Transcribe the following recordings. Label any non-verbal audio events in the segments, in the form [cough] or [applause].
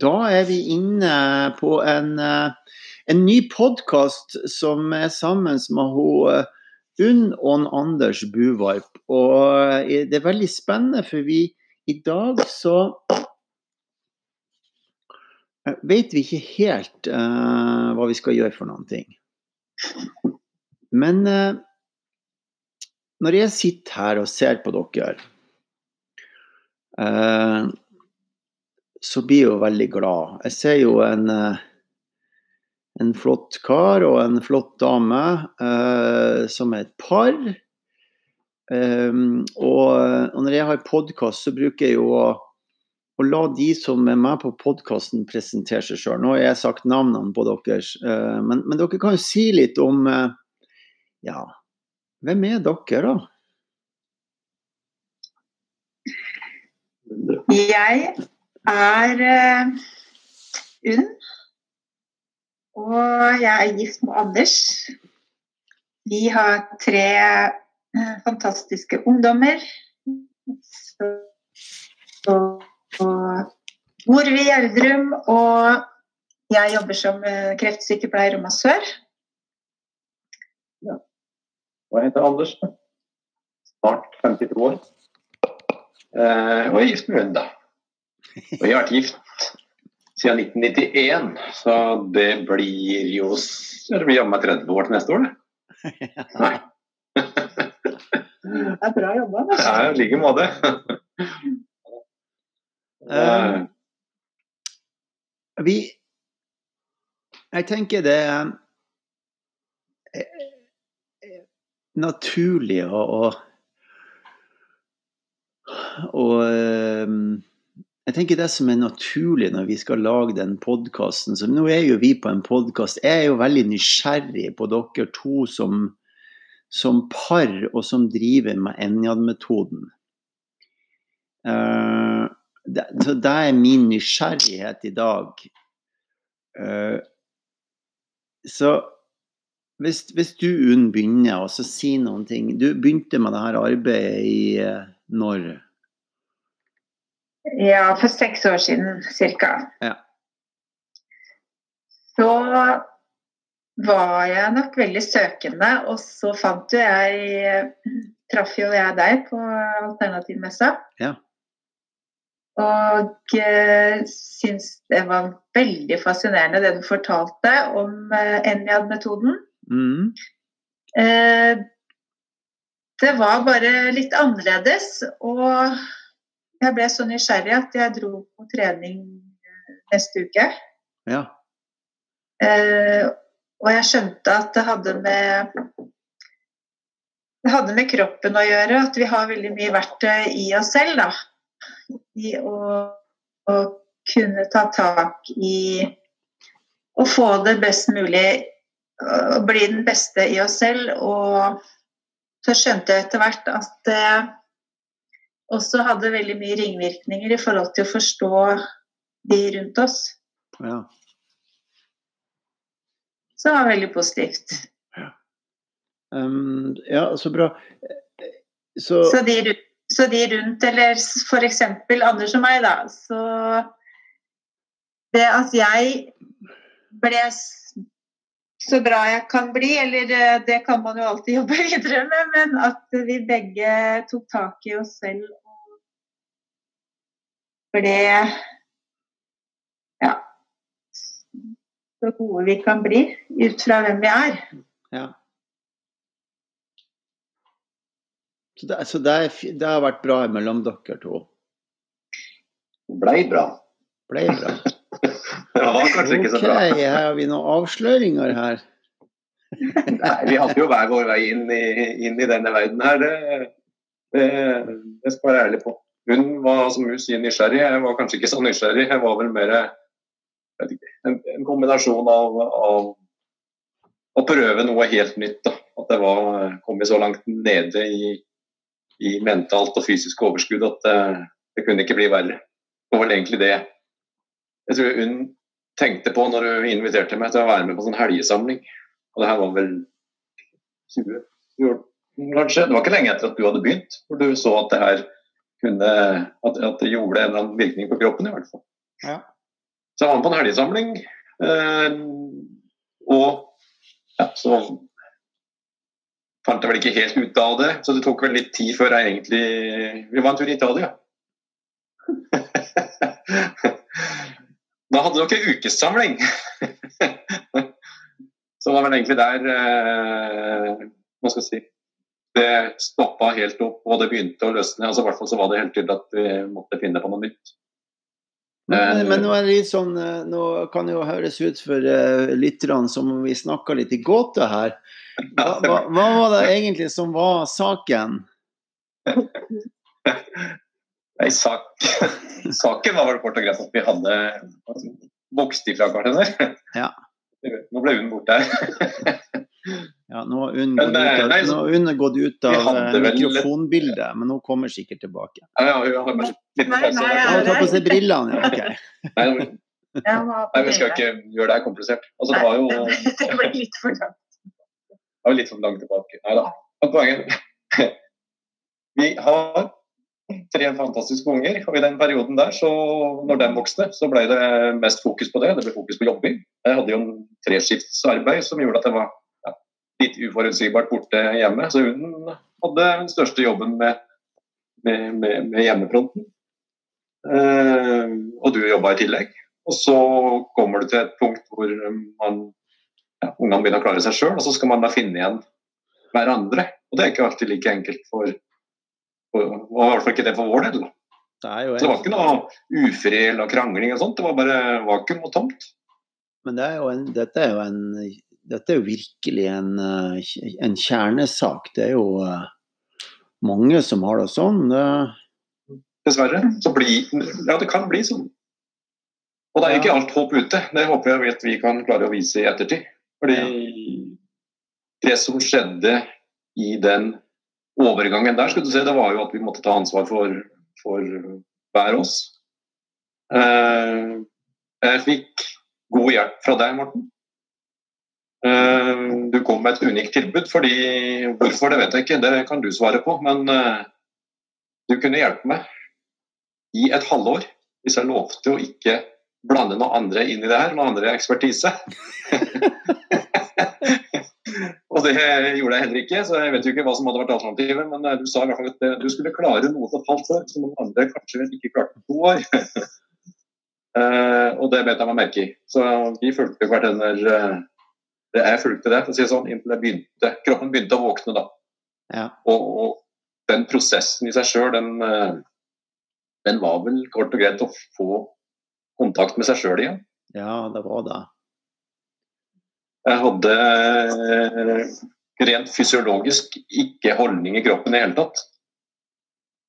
Da er vi inne på en, eh, en ny podkast som er sammen med hun eh, Unn og Anders Buvarp. Og eh, det er veldig spennende, for vi i dag så vet vi ikke helt uh, hva vi skal gjøre for noen ting. Men uh, når jeg sitter her og ser på dere uh, så blir jeg jo veldig glad. Jeg ser jo en, eh, en flott kar og en flott dame eh, som er et par. Um, og, og, når jeg har podkast, så bruker jeg jo å, å, la de som er med på podkasten, presentere seg sjøl. Nå har jeg sagt navnene på deres, uh, men, men, dere kan jo si litt om Ja, hvem er dere, da? Jeg er uh, Unn. Og jeg er gift med Anders. Vi har tre uh, fantastiske ungdommer. Så, og, og bor i Gjerdrum, og jeg jobber som uh, kreftsykepleier og massør. Ja. Jeg heter Anders. Snart 52 år. og jeg er gift med Unn, da. Jeg har vært gift siden 1991, så det blir jo Det blir jammen meg 30 år til neste år, det. Nei. Det er bra jobba. Ja, i like måte. Uh, vi Jeg tenker det er naturlig å, å, å jeg tenker det som er naturlig når vi skal lage den podkasten så Nå er jo vi på en podkast. Jeg er jo veldig nysgjerrig på dere to som, som par, og som driver med Enjad-metoden. Uh, det, så det er min nysgjerrighet i dag. Uh, så hvis, hvis du, Unn, begynner å si noen ting Du begynte med dette arbeidet i uh, når? Ja, for seks år siden ca. Ja. Så var jeg nok veldig søkende, og så fant jo jeg Traff jo jeg deg på alternativmessa. Ja. Og eh, syns det var veldig fascinerende det du fortalte om eh, Enjad-metoden. Mm. Eh, det var bare litt annerledes. og jeg ble så nysgjerrig at jeg dro på trening eh, neste uke. Ja. Eh, og jeg skjønte at det hadde med det hadde med kroppen å gjøre, at vi har veldig mye verktøy i oss selv. da. I å, å kunne ta tak i å få det best mulig, å bli den beste i oss selv. Og så skjønte jeg etter hvert at det også hadde veldig mye ringvirkninger i forhold til å forstå de rundt oss. Ja. Så det var veldig positivt. Ja, um, ja så bra. Så, så, de, så de rundt, eller f.eks. Anders og meg, da, så Det at jeg ble så bra jeg kan bli, eller eh, det kan man jo alltid [laughs] jobbe videre med, men at vi begge tok tak i oss selv ble ja, så gode vi kan bli ut fra hvem vi er. Ja. Så, det, så det, er, det, har vært bra mellom dere to? Blei bra. Blei bra. [laughs] ja, kanskje ikke så bra. Ok, her har vi noen avsløringer her. [laughs] Nei, vi hadde jo hver vår vei inn i, inn i denne verden her. Det, det, det skal jeg være ærlig på. Hun var som hun sier nysgjerrig, jeg var kanskje ikke så nysgjerrig. Jeg var vel mer en, en, kombinasjon av, av, å prøve noe helt nytt. Da. At jeg var kommet så langt nede i, i mentalt og fysisk overskudd at det, det, kunne ikke bli verre. Det var vel egentlig det jeg tror hun tenkte på når hun inviterte meg til å være med på sånn helgesamling. Og det her var vel 20 kanskje. Det var ikke lenge etter at du hadde begynt, hvor du så at det her kunne, at, at, det gjorde en eller annen virkning på kroppen, i hvert fall. Ja. Så jeg var med på en helgesamling. Eh, og ja, så fant jeg vel ikke helt ut av det, så det tok vel litt tid før jeg egentlig Vi var en tur i Italia. [laughs] da hadde dere ukessamling. [laughs] så det var vel egentlig der eh, Hva skal jeg si Det stoppa helt opp, og det begynte å løsne. altså I hvert fall så var det helt tydelig at vi måtte finne på noe nytt. Men, men nå, er sånn, eh, nå kan det jo høres ut for uh, lytterne som om vi snakka litt i gåte her. Hva, hva, hva, var det egentlig som var saken? Nei, sak, saken var vel kort og greit at vi hadde vokst ifra hverandre. Ja. Nå ble hun borte her. Ja, nå har Unn gått, ut av, ut av eh, mikrofonbildet, men hun kommer sikkert tilbake. Ja, ja, hun har bare litt Ja, hun tar på seg brillene, ja. Ok. Nei, [laughs] vi skal ikke gjøre det her komplisert. Altså, det var jo [laughs] det Det ble litt for langt. var litt for langt tilbake. Nei da. Poenget [laughs] Vi har tre fantastiske unger, og i den perioden der, så når de vokste, så ble det mest fokus på det. Det ble fokus på jobbing. Jeg hadde jo en treskiftsarbeid som gjorde at jeg var litt uforutsigbart borte hjemme. Så hun hadde den største jobben med, med, med, med hjemmefronten. Eh, og du jobba i tillegg. Og så kommer du til et punkt hvor man ja, ungene begynner å klare seg sjøl, og så skal man da finne igjen hverandre. Og det er ikke alltid like enkelt for, for og i hvert fall ikke det for vår del. Det det var ikke noe ufred eller krangling og sånt, det var bare vakuum og tomt. men det er en, dette er jo en dette er jo virkelig en, eh, en kjernesak. Det er jo eh, mange som har det sånn. Dessverre. Så bli, ja, det kan bli sånn. Og det er ikke alt håp ute. Det håper jeg vet vi kan klare å vise i ettertid. Fordi det som skjedde i den overgangen der, skulle du se, det var jo at vi måtte ta ansvar for, for hver oss. Eh, jeg fikk god hjelp fra deg, Morten. Eh, du kom med et unikt tilbud, fordi hvorfor, det vet jeg ikke, det kan du svare på. Men eh, du kunne hjelpe meg i et halvår hvis jeg lovte å ikke blande noen andre inn i det her, noen andre ekspertise. [laughs] og det gjorde jeg heller ikke, så jeg vet jo ikke hva som hadde vært alternativet. Men eh, du sa i hvert fall at du skulle klare noe på et halvt år som noen andre kanskje ikke klarte på to år. [laughs] Og det bet jeg meg merke i. Så vi fulgte hverandre eh, Jeg fulgte det, for å si det sånn, inntil jeg begynte, kroppen begynte å våkne. da. ja. Og, og den prosessen i seg sjøl, den, eh, den var vel kort og greit å få kontakt med seg sjøl igjen. ja, det var det. Jeg hadde eh, rent fysiologisk ikke holdning i kroppen i det hele tatt.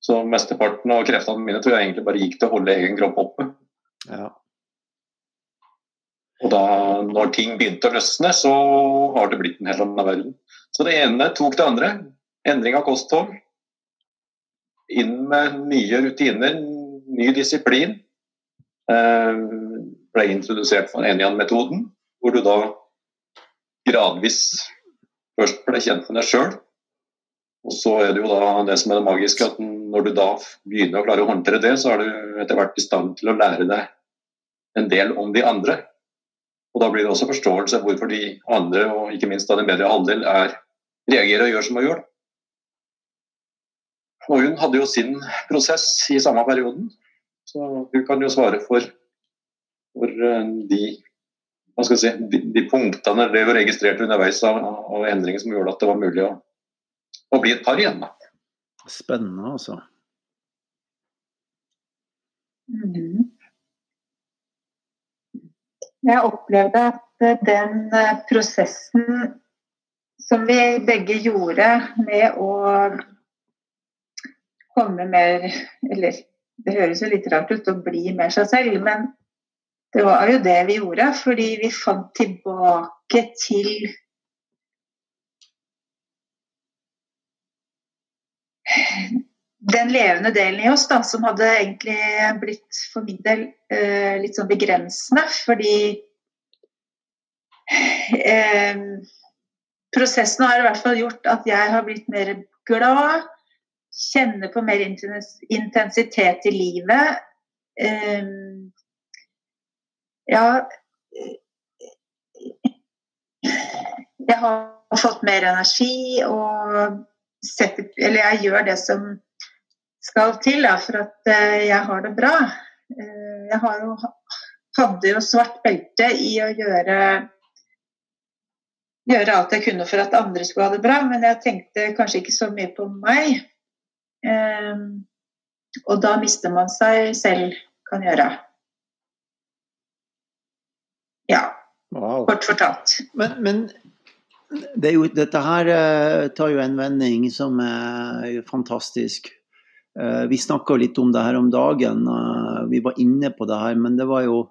Så mesteparten av kreftene mine tror jeg egentlig bare gikk til å holde egen kropp oppe. Ja. Og da når ting begynte å løsne, så har det blitt en helt annen verden. Så det ene tok det andre. Endring av kosthold. Inn med nye rutiner, ny disiplin. Eh, ble introdusert for Enian-metoden, hvor du da gradvis først ble kjent med deg sjøl. Og så er det jo da det som er det magiske, at når du da begynner å klare å håndtere det, så er du etter hvert i stand til å lære deg en del om de andre. Og da blir det også forståelse hvorfor de andre, og ikke minst da den bedre halvdel, er, reagerer og gjør som hun gjør. Og hun hadde jo sin prosess i samme perioden, så hun kan jo svare for, for eh, de, hva skal jeg si, de, de punktene det hun registrerte underveis av, av endringer som gjorde at det var mulig å, å bli et par igjen. Da. Spennende, altså. Mhm. Jeg opplevde at eh, den eh, prosessen som vi begge gjorde med å komme mer Eller det høres jo litt rart ut å bli mer seg selv, men det var jo det vi gjorde. Fordi vi fant tilbake til den levende delen i oss da, som hadde egentlig blitt for min del eh, litt sånn begrensende. Fordi eh, prosessen har i hvert fall gjort at jeg har blitt mer glad, kjenner på mer intensitet i livet. Eh, Ja Jeg har fått mer energi og setter, Eller jeg gjør det som skal til da, for at eh, jeg har det bra. Eh, jeg har jo, hadde jo svart belte i å gjøre gjøre alt jeg kunne for at andre skulle ha det bra, men jeg tenkte kanskje ikke så mye på meg. Um, og da mister man seg selv, kan gjøre. Ja. Wow. Kort fortalt. Men, men det jo, dette her uh, tar jo en vending som er fantastisk. Uh, vi snakka litt om det her om dagen. Uh, vi var inne på det her, men det var jo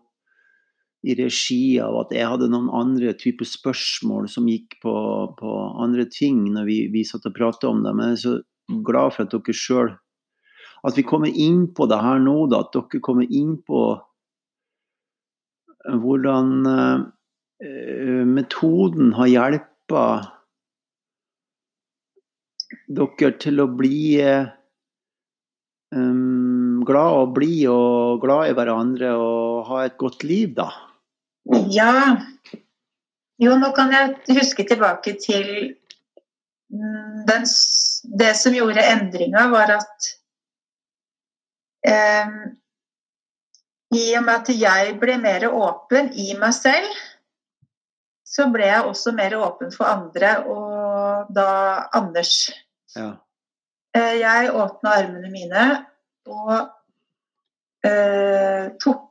i regi av at jeg hadde noen andre typer spørsmål som gikk på, på andre ting når vi, vi satt og pratet om det. Men jeg er så glad for at dere sjøl At vi kommer inn på det her nå, da. At dere kommer inn på hvordan uh, metoden har hjulpet dere til å bli um, glad og blid og glad i hverandre og ha et godt liv, da? Ja. Jo, nå kan jeg huske tilbake til den, det som gjorde endringa, var at um, I og med at jeg ble mer åpen i meg selv, så ble jeg også mer åpen for andre, og da Anders. Ja. Eh, jeg åpna armene mine og eh, tok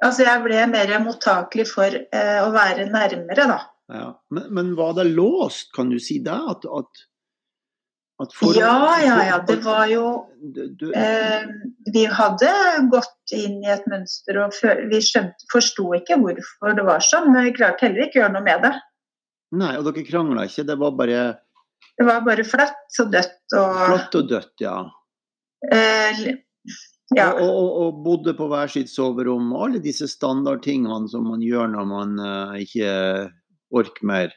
Altså, jeg ble mer mottakelig for eh, å være nærmere, da. Ja. Men, men, var det låst, kan du si det? At, at, at for, ja, ja, ja. Det var jo du, eh, Vi hadde gått inn i et mønster, og vi forsto ikke hvorfor det var sånn. Men vi klarte heller ikke å gjøre noe med det. Nei, og dere krangla ikke? Det var bare Det var bare flatt og dødt og Flatt og dødt, ja. Eh, ja. Og, og, og, bodde på hver sitt soverom. Alle disse standardtingene som man gjør når man uh, ikke orker mer.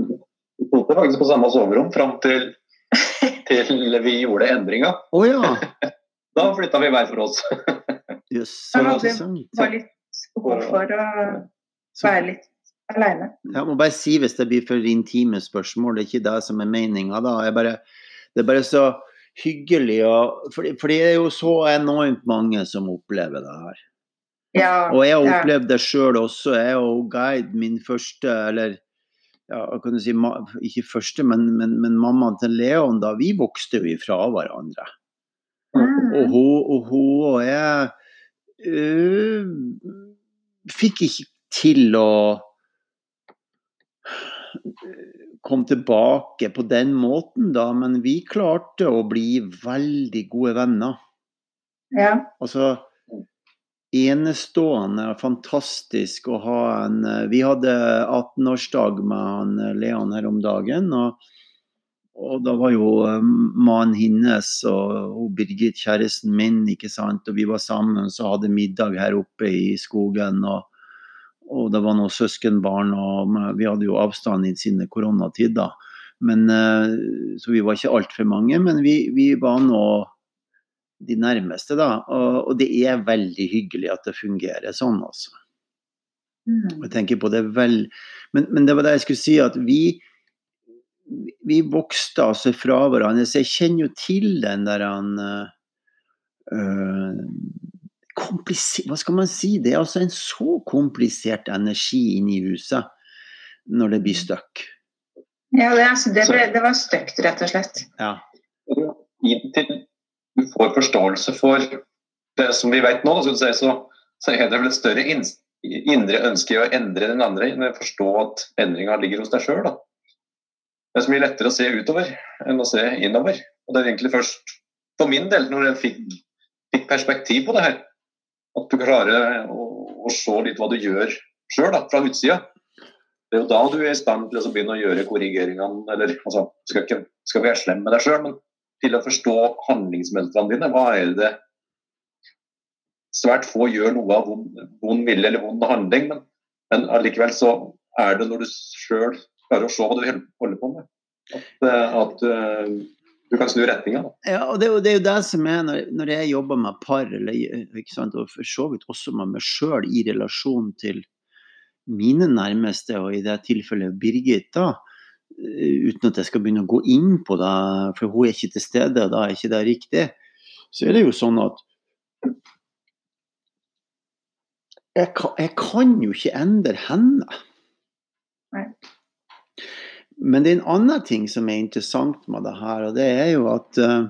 Vi bodde faktisk på samme soverom fram til, [laughs] til vi gjorde endringa. Oh, ja. [laughs] da flytta vi hver for oss. yes, så det var litt behov for å være litt alene. Jeg må bare si hvis det blir for intime spørsmål, det er ikke det som er meninga. Det er bare så hyggelig. Og, for, for, det er jo så enormt mange som opplever det her. Ja, og jeg har opplevd det sjøl også. Jeg og guide min første, eller ja, kan du si, ikke første, men, men, men mammaen til Leon, da vi vokste jo ifra hverandre. Mm. Og hun og, hun og jeg øh, fikk ikke til å kom tilbake på den måten, da, men vi klarte å bli veldig gode venner. Ja. Altså enestående, fantastisk å ha en Vi hadde 18-årsdag med han Leon her om dagen. og, og da var jo mannen hennes og, og Birgit, kjæresten min, ikke sant. Og vi var sammen og så hadde middag her oppe i skogen. og og det var noen søskenbarn, og vi hadde jo avstand i sine koronatid, da. Men, eh, så vi var ikke altfor mange, men vi, vi var nå de nærmeste, da. Og, og, det er veldig hyggelig at det fungerer sånn, altså. Mm. Jeg tenker på det vel men, men, det var det jeg skulle si, at vi vi vokste altså fra hverandre. Så jeg kjenner jo til den der han øh, hva skal man si? Det er altså en så komplisert energi inni huset når det blir støkk. Ja, det, altså, det, ble, det var støkt, rett og slett. Ja. Inntil du får forståelse for det som vi vet nå, så, så, så er det vel et større indre ønske i å endre den andre enn å forstå at endringa ligger hos deg sjøl. Det er så mye lettere å se utover enn å se innover. Og det er egentlig først for min del, når jeg fikk, fikk perspektiv på det her, at du klarer å, å se litt hva du gjør sjøl fra utsida. Det er jo da du er i stand til å begynne å gjøre korrigeringene. eller altså, skal ikke, skal være slem med deg sjøl, men til å forstå handlingsmønstrene dine. Hva er det Svært få gjør noe av vond, vilje eller vond handling, men, men allikevel så er det når du sjøl klarer å se hva du holder på med. At, at uh, du kan snu retninga. Ja, og det, er jo- det er jo det som er når, når jeg jobber med par, eller, ikke sant, og for så vidt også med meg sjøl i relasjon til mine nærmeste, og i det tilfellet Birgit, da, eh, uten at jeg skal begynne å gå inn på det, for hun er ikke til stede, og da er ikke det riktig, så er det jo sånn at jeg kan, jeg kan jo ikke endre henne. Nei. Men det er en annen ting som er interessant med det her, og det er jo at uh,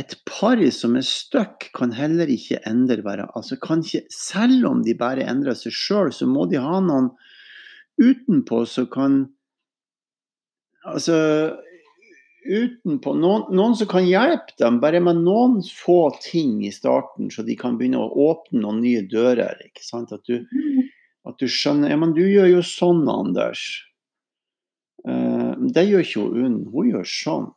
et par som er stuck, kan heller ikke endre bare altså kan ikke, Selv om de bare endrer seg sjøl, så må de ha noen utenpå som kan Altså utenpå noen, noen som kan hjelpe dem, bare med noen få ting i starten, så de kan begynne å åpne noen nye dører. ikke sant? At du, at du skjønner Ja, men du gjør jo sånn, Anders. Det gjør ikke hun Unn. Hun gjør sånn.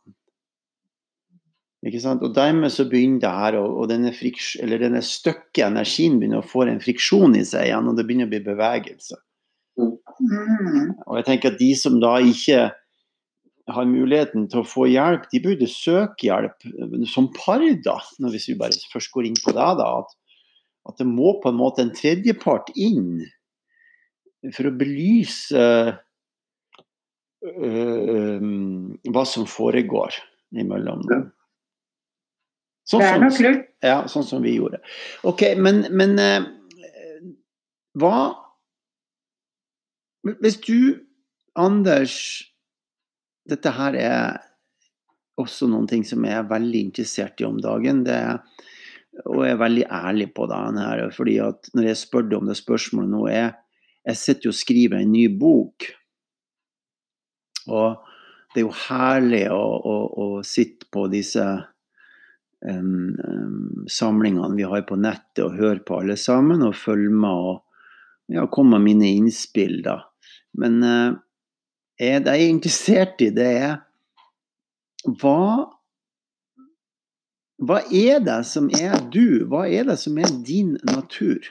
Ikke sant? Og dermed så begynner det her, og, og denne, friks, eller denne støkke energien begynner å få en friksjon i seg igjen, og det begynner å bli bevegelse. Mm. Og jeg tenker at de som da ikke har muligheten til å få hjelp, de burde søke hjelp som par, da. Hvis vi bare først går inn på det, da. At, at det må på en måte en tredjepart inn for å belyse hva som foregår imellom dem. Sånn Det er nok lurt. ja, sånn som vi gjorde. Ok, men, men eh, hva Hvis du, Anders Dette her er også noen ting som jeg er veldig interessert i om dagen. Det er, og jeg er veldig ærlig på det her. fordi at når jeg spør deg om det spørsmålet nå, er jeg sitter jo og skriver en ny bok. Og det er jo herlig å, å, å sitte på disse um, um, samlingene vi har på nettet og høre på alle sammen og følge med og ja, komme med mine innspill, da. Men uh, er det jeg er interessert i, det er hva Hva er det som er du? Hva er det som er din natur?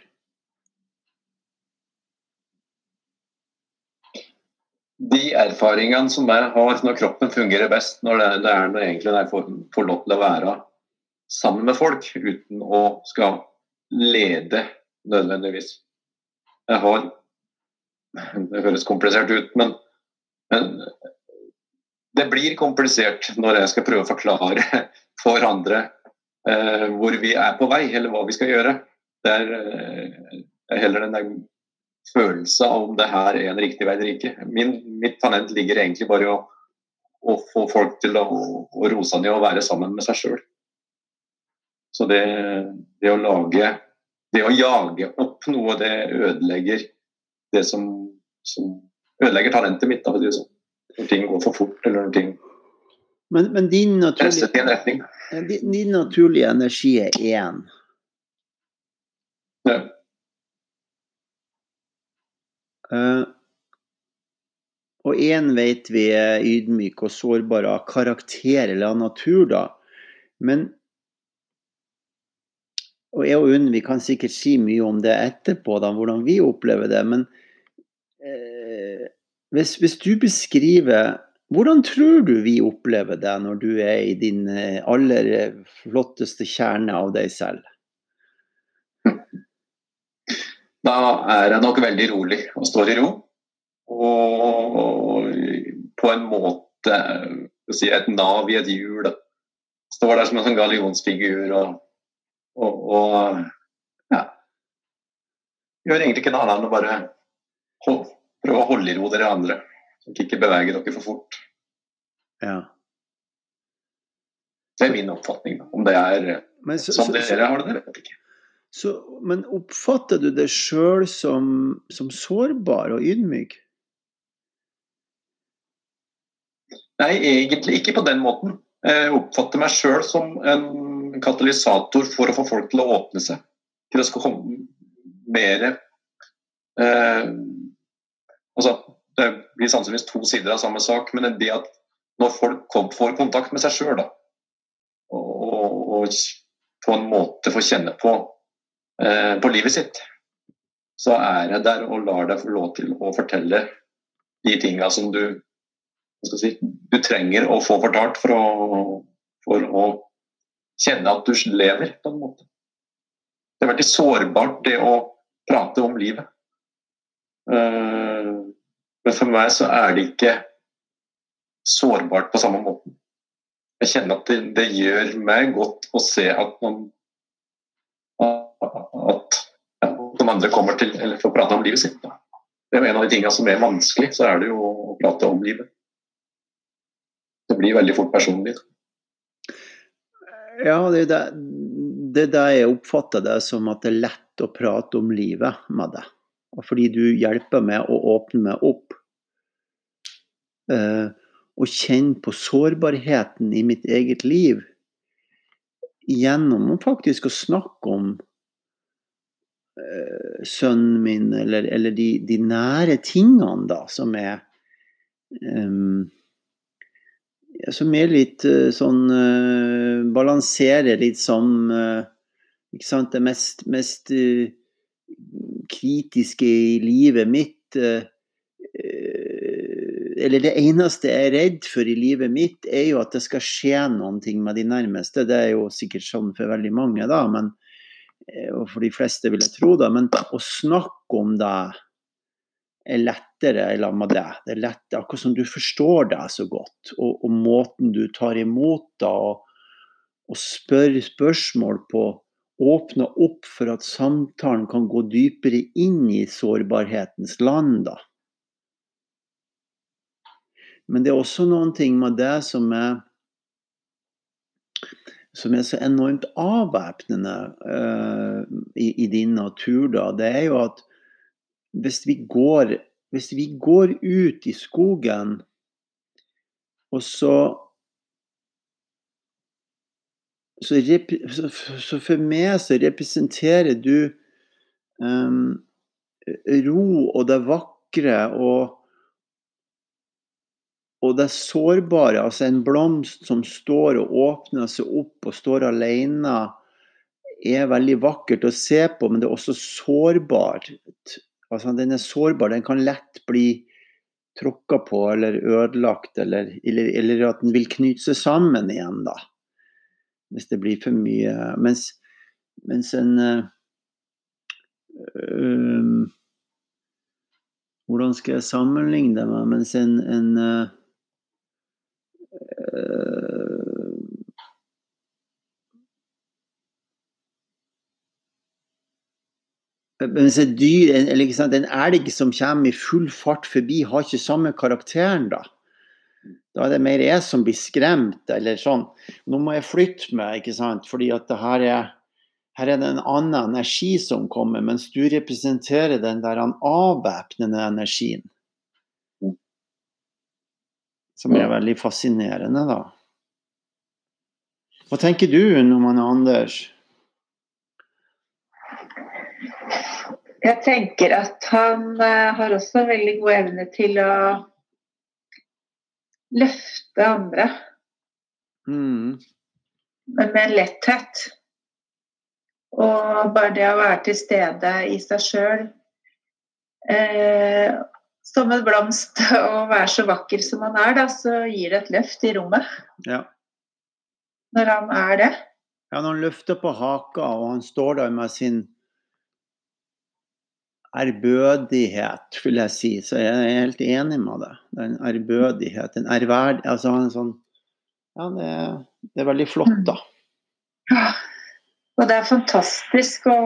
De erfaringene som jeg har når kroppen fungerer best, når det, det er når egentlig jeg får, lov til å være sammen med folk uten å skal lede nødvendigvis. Jeg har Det høres komplisert ut, men, men det blir komplisert når jeg skal prøve å forklare [laughs] for andre eh, hvor vi er på vei, eller hva vi skal gjøre. Det er, eh, er heller den der følelse av om det her er en riktig vei eller ikke. Min, mitt talent ligger egentlig bare i å, å få folk til å, å rose ned og være sammen med seg sjøl. Så det, det å lage Det å jage opp noe, det ødelegger det som, som ødelegger talentet mitt. Da, sånn. Når ting går for fort, eller når ting Men, men din, naturlige, din, din naturlige energi er én. Ja. Eh, og én vet vi er ydmyk og sårbar av karakter eller av natur, da. Men Og jeg og Unn, vi kan sikkert si mye om det etterpå, da, hvordan vi opplever det. Men eh, hvis, hvis du beskriver Hvordan tror du vi opplever det når du er i din eh, aller flotteste kjerne av deg selv? Da er jeg nok veldig rolig og står i ro. Og på en måte si, et nav i et hjul. Står der som en sånn gallionsfigur og, og, og ja. Gjør egentlig ikke noe annet enn å bare hold, prøve å holde i ro dere andre. Så dere ikke beveger dere for fort. Ja. Det er min oppfatning. da. Om det er så, som så, så, dere har det, det vet jeg ikke. Så, men oppfatter du deg sjøl som, som sårbar og ydmyk? Nei, egentlig ikke på den måten. Jeg oppfatter meg sjøl som en katalysator for å få folk til å åpne seg. Til å skal komme mer eh, Altså, det blir sannsynligvis to sider av samme sak, men det at når folk får kontakt med seg sjøl, og, og, og på en måte får kjenne på, på livet sitt, så er jeg der og lar deg få lov til å fortelle de tinga som du si, du trenger å få fortalt for å, for å kjenne at du lever, på en måte. Det er veldig sårbart, det å prate om livet. Eh, men for meg så er det ikke sårbart på samme måte. Jeg kjenner at det, det gjør meg godt å se at man at de andre kommer til eller får prate om livet sitt. Det er en av de tingene som er vanskelig, så er det jo å prate om livet. Det blir veldig fort personlig. Ja, det er det, det jeg oppfatter det som at det er lett å prate om livet med deg. Fordi du hjelper meg å åpne meg opp. Eh, og kjenne på sårbarheten i mitt eget liv. Gjennom faktisk å snakke om sønnen min, eller, eller de, de, nære tingene da, som er um, som er litt uh, sånn uh, Balanserer litt som uh, Ikke sant. Det mest, mest kritiske i livet mitt Eller det eneste jeg er redd for i livet mitt, er jo at det skal skje noen ting med de nærmeste. Det er jo sikkert sånn for veldig mange, da. Men, og for de fleste, vil jeg tro. da, Men å snakke om det er lettere i lag med deg. Det er lett, akkurat som du forstår deg så godt, og, og måten du tar imot det og, og spør spørsmål på, åpner opp for at samtalen kan gå dypere inn i sårbarhetens land. da. Men det er også noen ting med det som er som er så enormt avvæpnende uh, i, i, din natur, da, det er jo at hvis vi går, hvis vi går ut i skogen, og så så, så, for meg så representerer du um, ro og det vakre og, og det sårbare. Altså en blomst som står og åpner seg opp og står alene, er veldig vakkert å se på, men det er også sårbart. Altså, den er sårbar. Den kan lett bli tråkka på eller ødelagt, eller, eller, eller, at den vil knyte seg sammen igjen, da. Hvis det blir for mye. Mens, mens en øh, Hvordan skal jeg sammenligne det med Mens en, en øh, Mens et dyr, eller sant, en elg som kommer i full fart forbi, har ikke samme karakteren, da. Da er det mer jeg som blir skremt, eller sånn. Nå må jeg flytte meg, ikke sant, fordi her er, her er det en annen energi som kommer, mens du representerer den der avvæpnende energien. Som er veldig fascinerende, da. Hva tenker du når man er Anders? Jeg tenker at han uh, har også en veldig god evne til å løfte andre. Mm. Men med letthet. Og bare det å være til stede i seg sjøl eh, som en blomst [laughs] og være så vakker som han er, da, så gir det et løft i rommet. Ja. Når han er det. Ja, når han løfter på haka og han står der med sin ærbødighet, vil jeg si. Så jeg er helt enig med deg. Den ærbødighet, en ærverd Altså han er sånn Ja, det, det, er veldig flott, da. Ja. Og det er fantastisk å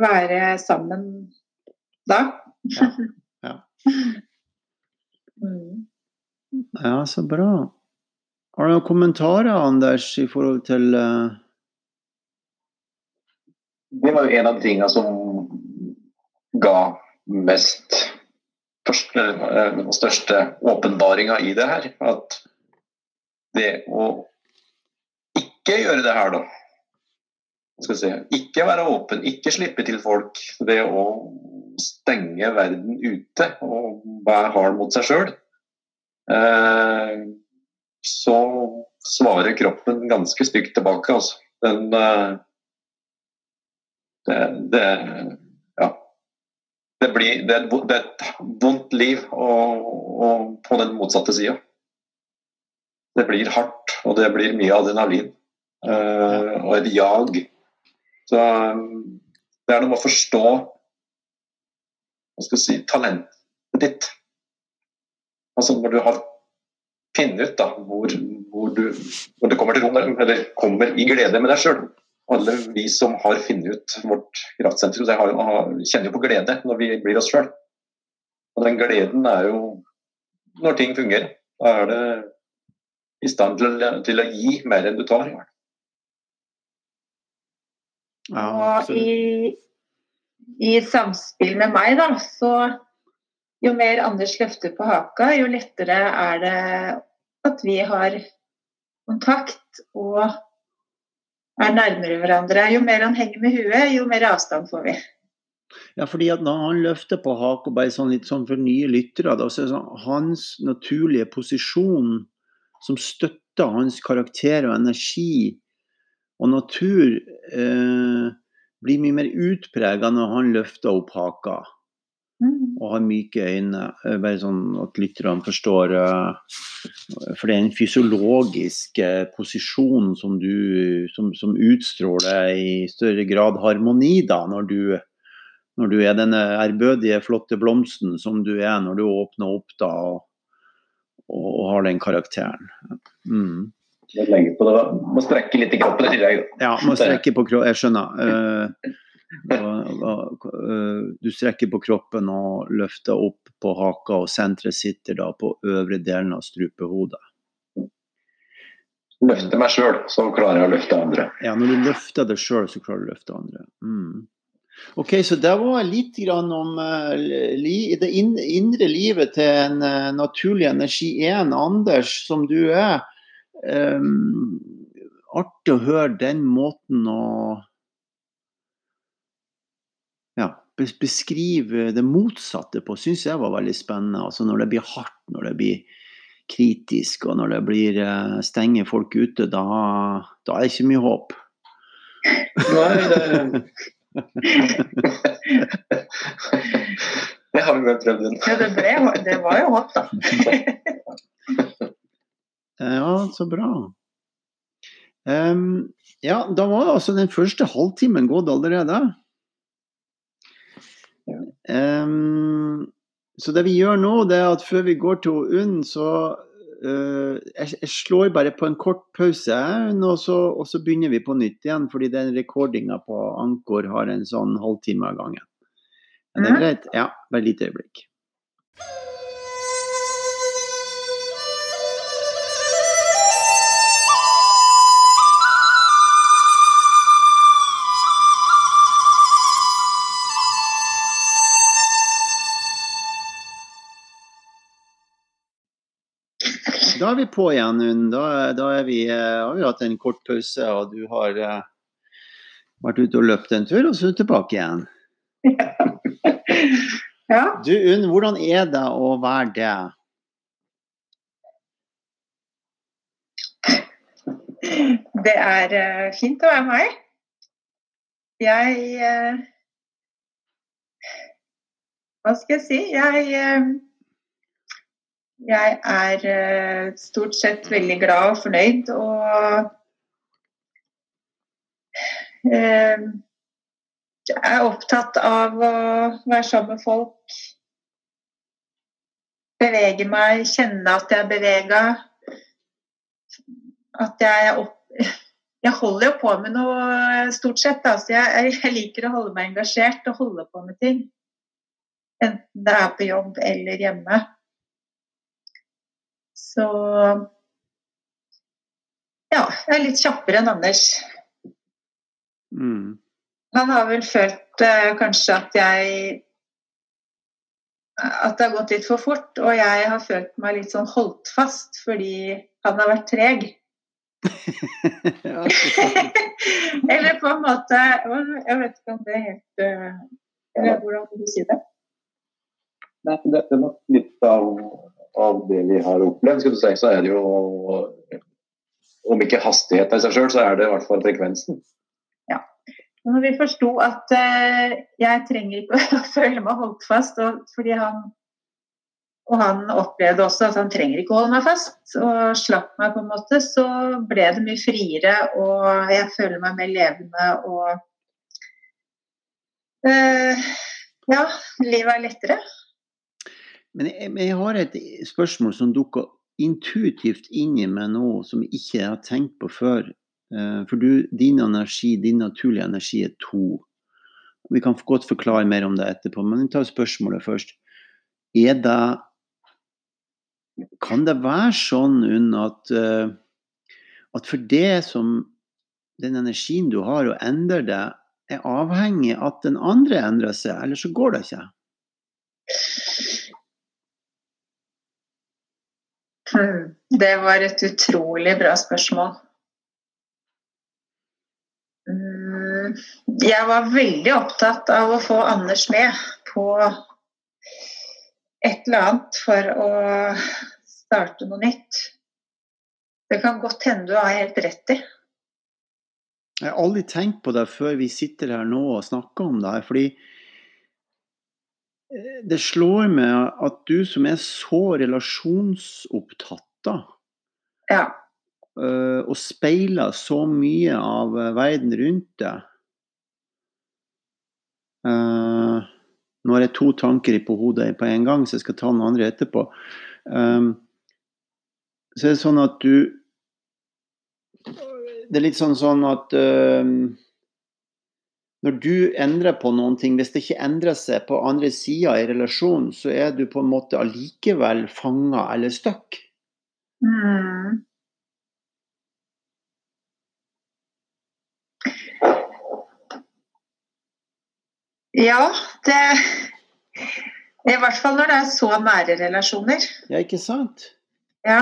være sammen da. Ja. [laughs] Ja, så bra. Har du noen kommentarer, Anders, i forhold til uh... Det var jo en av tingene som ga mest første, eh, den største åpenbaringa i det her. At det å ikke gjøre det her, da Ikke være åpen, ikke slippe til folk. Det å stenge verden ute og være hard mot seg sjøl. Eh, så svarer kroppen ganske stygt tilbake, altså. Den det, det, ja. det, blir, det, er et, vondt liv og, og på den motsatte sida. Det blir hardt, og det blir mye adrenalin. Uh, og et jag. Så det er noe med å forstå hva skal jeg si, talentet ditt. Altså når du har funnet ut da, hvor, hvor, du, hvor det kommer til rom, eller kommer i glede med deg sjøl alle vi som har funnet ut vårt kraftsentrum, kjenner jo på glede når vi blir oss sjøl. Og den gleden er jo når ting fungerer. Da er det i stand til, til å gi mer enn du tar. Ja, og i, samspill med meg, da, så jo mer Anders løfter på haka, jo lettere er det at vi har kontakt og er nærmere hverandre. Jo mer han henger med huet, jo mer avstand får vi. Ja, fordi at Når han løfter på haka, bare sånn litt sånn for nye lyttere, da, så er sånn, hans naturlige posisjon som støtter hans karakter og energi og natur, eh, blir mye mer utprega når han løfter opp haka. Mm. og har myke øyne. Bare sånn at lytterne forstår. Eh, for det er en fysiologisk eh, posisjon som du som, som utstråler i større grad harmoni da, når du, når du er denne ærbødige, flotte blomsten som du er når du åpner opp da og, og har den karakteren. Mm. Må strekke litt i kroppen i tillegg. Ja, må strekke på kroppen. Jeg skjønner. Og, og, uh, du strekker på kroppen og løfter opp på haka, og senteret sitter da på øvre delen av strupehodet. Løfter meg sjøl, så klarer jeg å løfte andre. Ja, når du løfter deg sjøl, så klarer du å løfte andre. Mm. Ok, så det var litt om uh, det indre livet til en naturlig energi 1, Anders, som du er. Um, artig å høre den måten å beskrive det motsatte på, syns jeg var veldig spennende. Altså når det blir hardt, når det blir kritisk, og når det blir uh, stenger folk ute, da, da, er det ikke mye håp. Nei, det [laughs] Det har vi vel prøvd en. Ja, det, ble, det var jo håp, da. [laughs] ja, så bra. Um, ja, da var altså den første halvtimen gått allerede. Um, så det vi gjør nå, det er at før vi går til UNN, så uh, jeg, jeg, slår bare på en kort pause, og så, og så, begynner vi på nytt igjen. Fordi den rekordinga på Ankor har en sånn halvtime av gangen. Er det greit? Ja, bare et lite øyeblikk. Da er vi på igjen, Unn. Da, da vi, eh, har vi hatt en kort pause, og du har uh, vært ute og løpt en tur, og så er du tilbake igjen. [laughs] Ja. Du Unn, hvordan er det å være det? Det er uh, fint å være meg. Jeg uh, Hva skal jeg si? Jeg jeg er eh, stort sett veldig glad og fornøyd og eh, jeg er opptatt av å være sammen med folk. Bevege meg, kjenne at jeg er bevega. At jeg er opp... Jeg holder jo på med noe stort sett. Altså jeg, jeg, liker å holde meg engasjert og holde på med ting. Enten det er på jobb eller hjemme. Så ja, jeg er litt kjappere enn Anders. Mm. Han har vel følt eh, kanskje at jeg At det har gått litt for fort, og jeg har følt meg litt sånn holdt fast fordi han har vært treg. [laughs] Eller på en måte Jeg vet ikke om det er helt uh, Eller hvordan vil du si det? Nei, det, det er nok litt av av det vi har opplevd, skulle du si, så er det jo Om ikke hastigheten i seg sjøl, så er det i hvert fall frekvensen. Ja. Når vi forsto at uh, jeg trenger ikke [laughs] å føle meg holdt fast, og, fordi han og han opplevde også at han trenger ikke å holde meg fast, og slapp meg på en måte, så ble det mye friere, og jeg føler meg mer levende og eh, Ja, livet er lettere. Men jeg, jeg har et spørsmål som dukker intuitivt inn i meg nå, som jeg ikke har tenkt på før. Eh, for du, din energi, din naturlige energi, er to. Vi kan godt forklare mer om det etterpå, men vi tar spørsmålet først. Er det Kan det være sånn Unn, at, eh, at for det som den energien du har, å endre det, er avhengig av at den andre endrer seg, eller så går det ikke? Det var et utrolig bra spørsmål. Hmm, jeg var veldig opptatt av å få Anders med på et eller annet for å starte noe nytt. Det kan godt hende du har helt rett i. Jeg har aldri tenkt på det før vi sitter her nå og snakker om det her. fordi det slår meg at du som er så relasjonsopptatt, da, ja. Eh, og speiler så mye av eh, verden rundt deg Nå har jeg to tanker på hodet på en gang, så jeg skal ta den andre etterpå. Så er det sånn at du Det er litt sånn, sånn at når du endrer på noen ting, hvis det ikke endrer seg på andre sida i relasjonen, så er du på en måte allikevel fanga eller stuck. Mm. Ja, det I hvert fall når det er så nære relasjoner. Ja, ikke sant? Ja.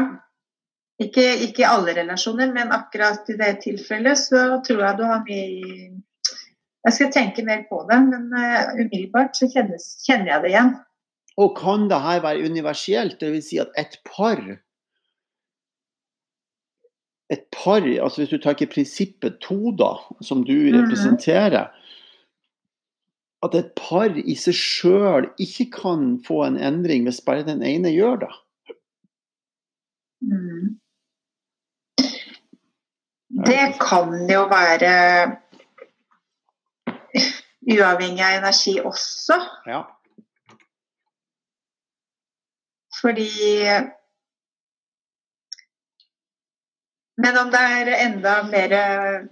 Ikke, ikke alle relasjoner, men akkurat i det tilfellet så tror jeg du har mye jeg skal tenke mer på det, men uh, umiddelbart så kjennes, kjenner jeg det igjen. Og kan det her være universelt? Dvs. Si at et par et par, altså Hvis du tar ikke prinsippet to, da, som du mhm. representerer mm -hmm. At et par i seg sjøl ikke kan få en endring hvis bare den ene gjør det. Mm. Det kan jo være uavhengig av energi også. Ja. Fordi Men om det er enda mer uh,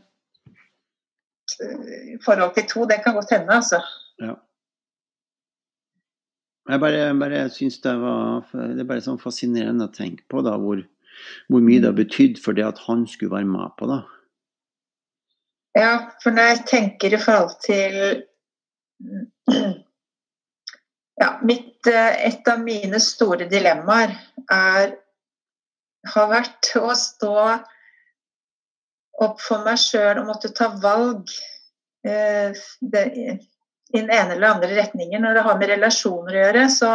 forhold til to, det kan godt hende, altså. Ja. Jeg bare, bare syns det var Det er bare sånn fascinerende å tenke på da, hvor, hvor mye det har betydd for det at han skulle være med på det. Ja, for når jeg tenker i forhold til ja, mitt, eh, Et av mine store dilemmaer er, har vært å stå opp for meg sjøl og måtte ta valg eh, i den ene eller andre retningen. Når det har med relasjoner å gjøre, så,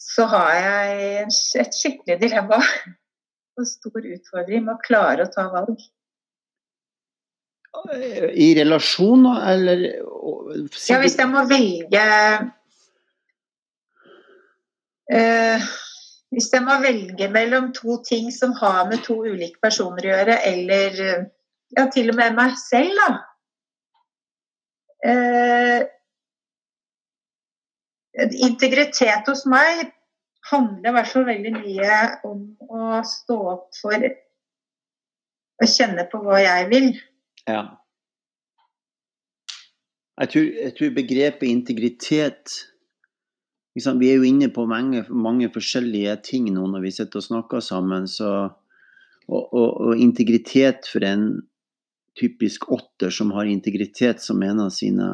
så har jeg et skikkelig dilemma. [laughs] Og stor utfordring med å klare å ta valg. I relasjon, eller Ja, hvis jeg må velge uh, Hvis jeg må velge mellom to ting som har med to ulike personer å gjøre, eller ja, til og med meg selv, da. Uh, integritet hos meg handler i hvert fall veldig mye om å stå opp for å kjenne på hva jeg vil. Ja. Jeg tror, jeg tror begrepet integritet liksom, Vi er jo inne på mange, mange, forskjellige ting nå når vi sitter og snakker sammen. Så, og, og, og, integritet for en typisk åtter som har integritet som en av sine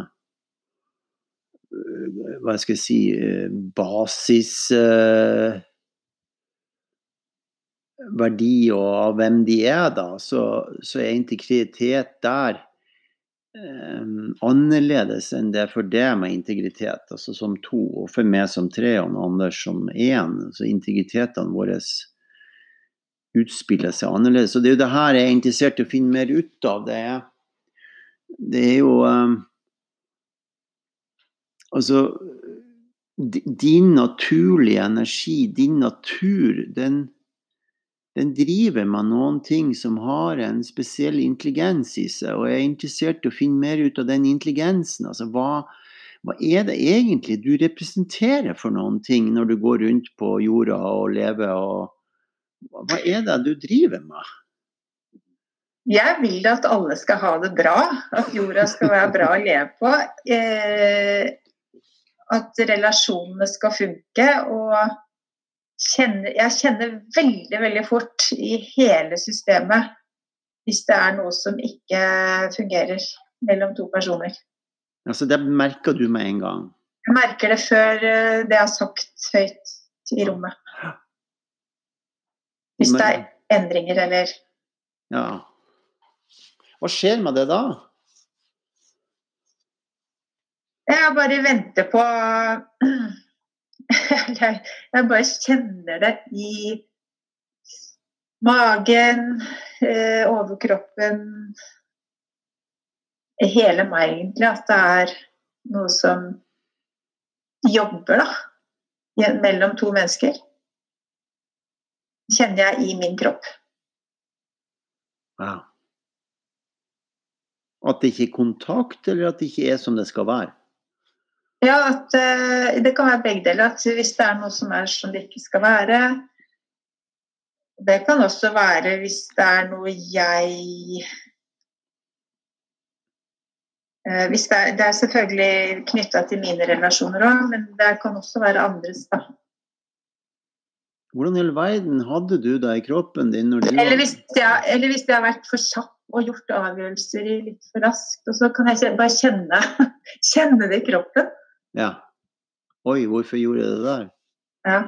øh, hva skal jeg si øh, basis øh, verdi og av hvem de er, da, så, så er integritet der um, annerledes enn det for deg med integritet, altså som to, og for meg som tre, og Anders som én. Så integritetene våre utspiller seg annerledes. Og det er jo det her jeg er interessert i å finne mer ut av. det er Det er jo um, Altså Din naturlige energi, din natur, den, den driver med noen ting som har en spesiell intelligens i seg, og jeg er interessert i å finne mer ut av den intelligensen. Altså, hva, hva er det egentlig du representerer for noen ting når du går rundt på jorda og lever? og Hva er det du driver med? Jeg vil at alle skal ha det bra, at jorda skal være bra å leve på. Eh, at relasjonene skal funke. Og kjenner, jeg kjenner veldig, veldig fort i hele systemet hvis det er noe som ikke fungerer mellom to personer. Altså Det merker du med en gang? Jeg merker det før eh, det er sagt høyt i rommet. Hvis det er endringer eller Ja. Hva skjer med det da? Jeg bare venter på [laughs] Jeg bare kjenner det i magen, eh, overkroppen Hele meg, egentlig. At det er noe som jobber, da. Mellom to mennesker. Kjenner jeg i min kropp. Wow. At det ikke er kontakt, eller at det ikke er som det skal være? Ja, at uh, det kan være begge deler. At hvis det er noe som er som det ikke skal være Det kan også være hvis det er noe jeg uh, hvis det, er, det er selvfølgelig knytta til mine relasjoner òg, men det kan også være andres. da. Hvordan i all verden hadde du det i kroppen din? Når det eller, hvis jeg, eller hvis jeg har vært for kjapp og gjort avgjørelser litt for raskt. Og så kan jeg bare kjenne, [laughs] kjenne det i kroppen. Ja. Oi, hvorfor gjorde jeg det der? Ja.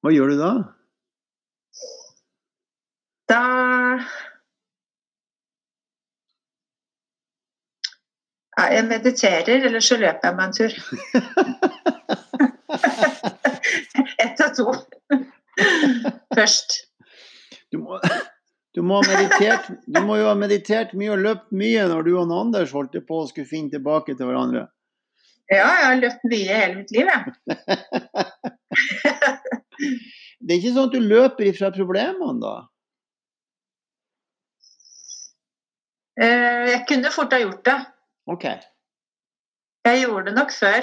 Hva gjør du da? Da ja, Jeg mediterer, eller så løper jeg meg en tur. [laughs] [laughs] Ett av to. Først. Du må, du må, meditert, du må, jo ha meditert mye og løpt mye når du og Anders holdt på å skulle finne tilbake til hverandre. Ja, jeg har løpt mye hele mitt liv, jeg. [laughs] det er ikke sånn at du løper ifra problemene, da? Eh, jeg kunne fort ha gjort det. Ok. Jeg gjorde det nok før.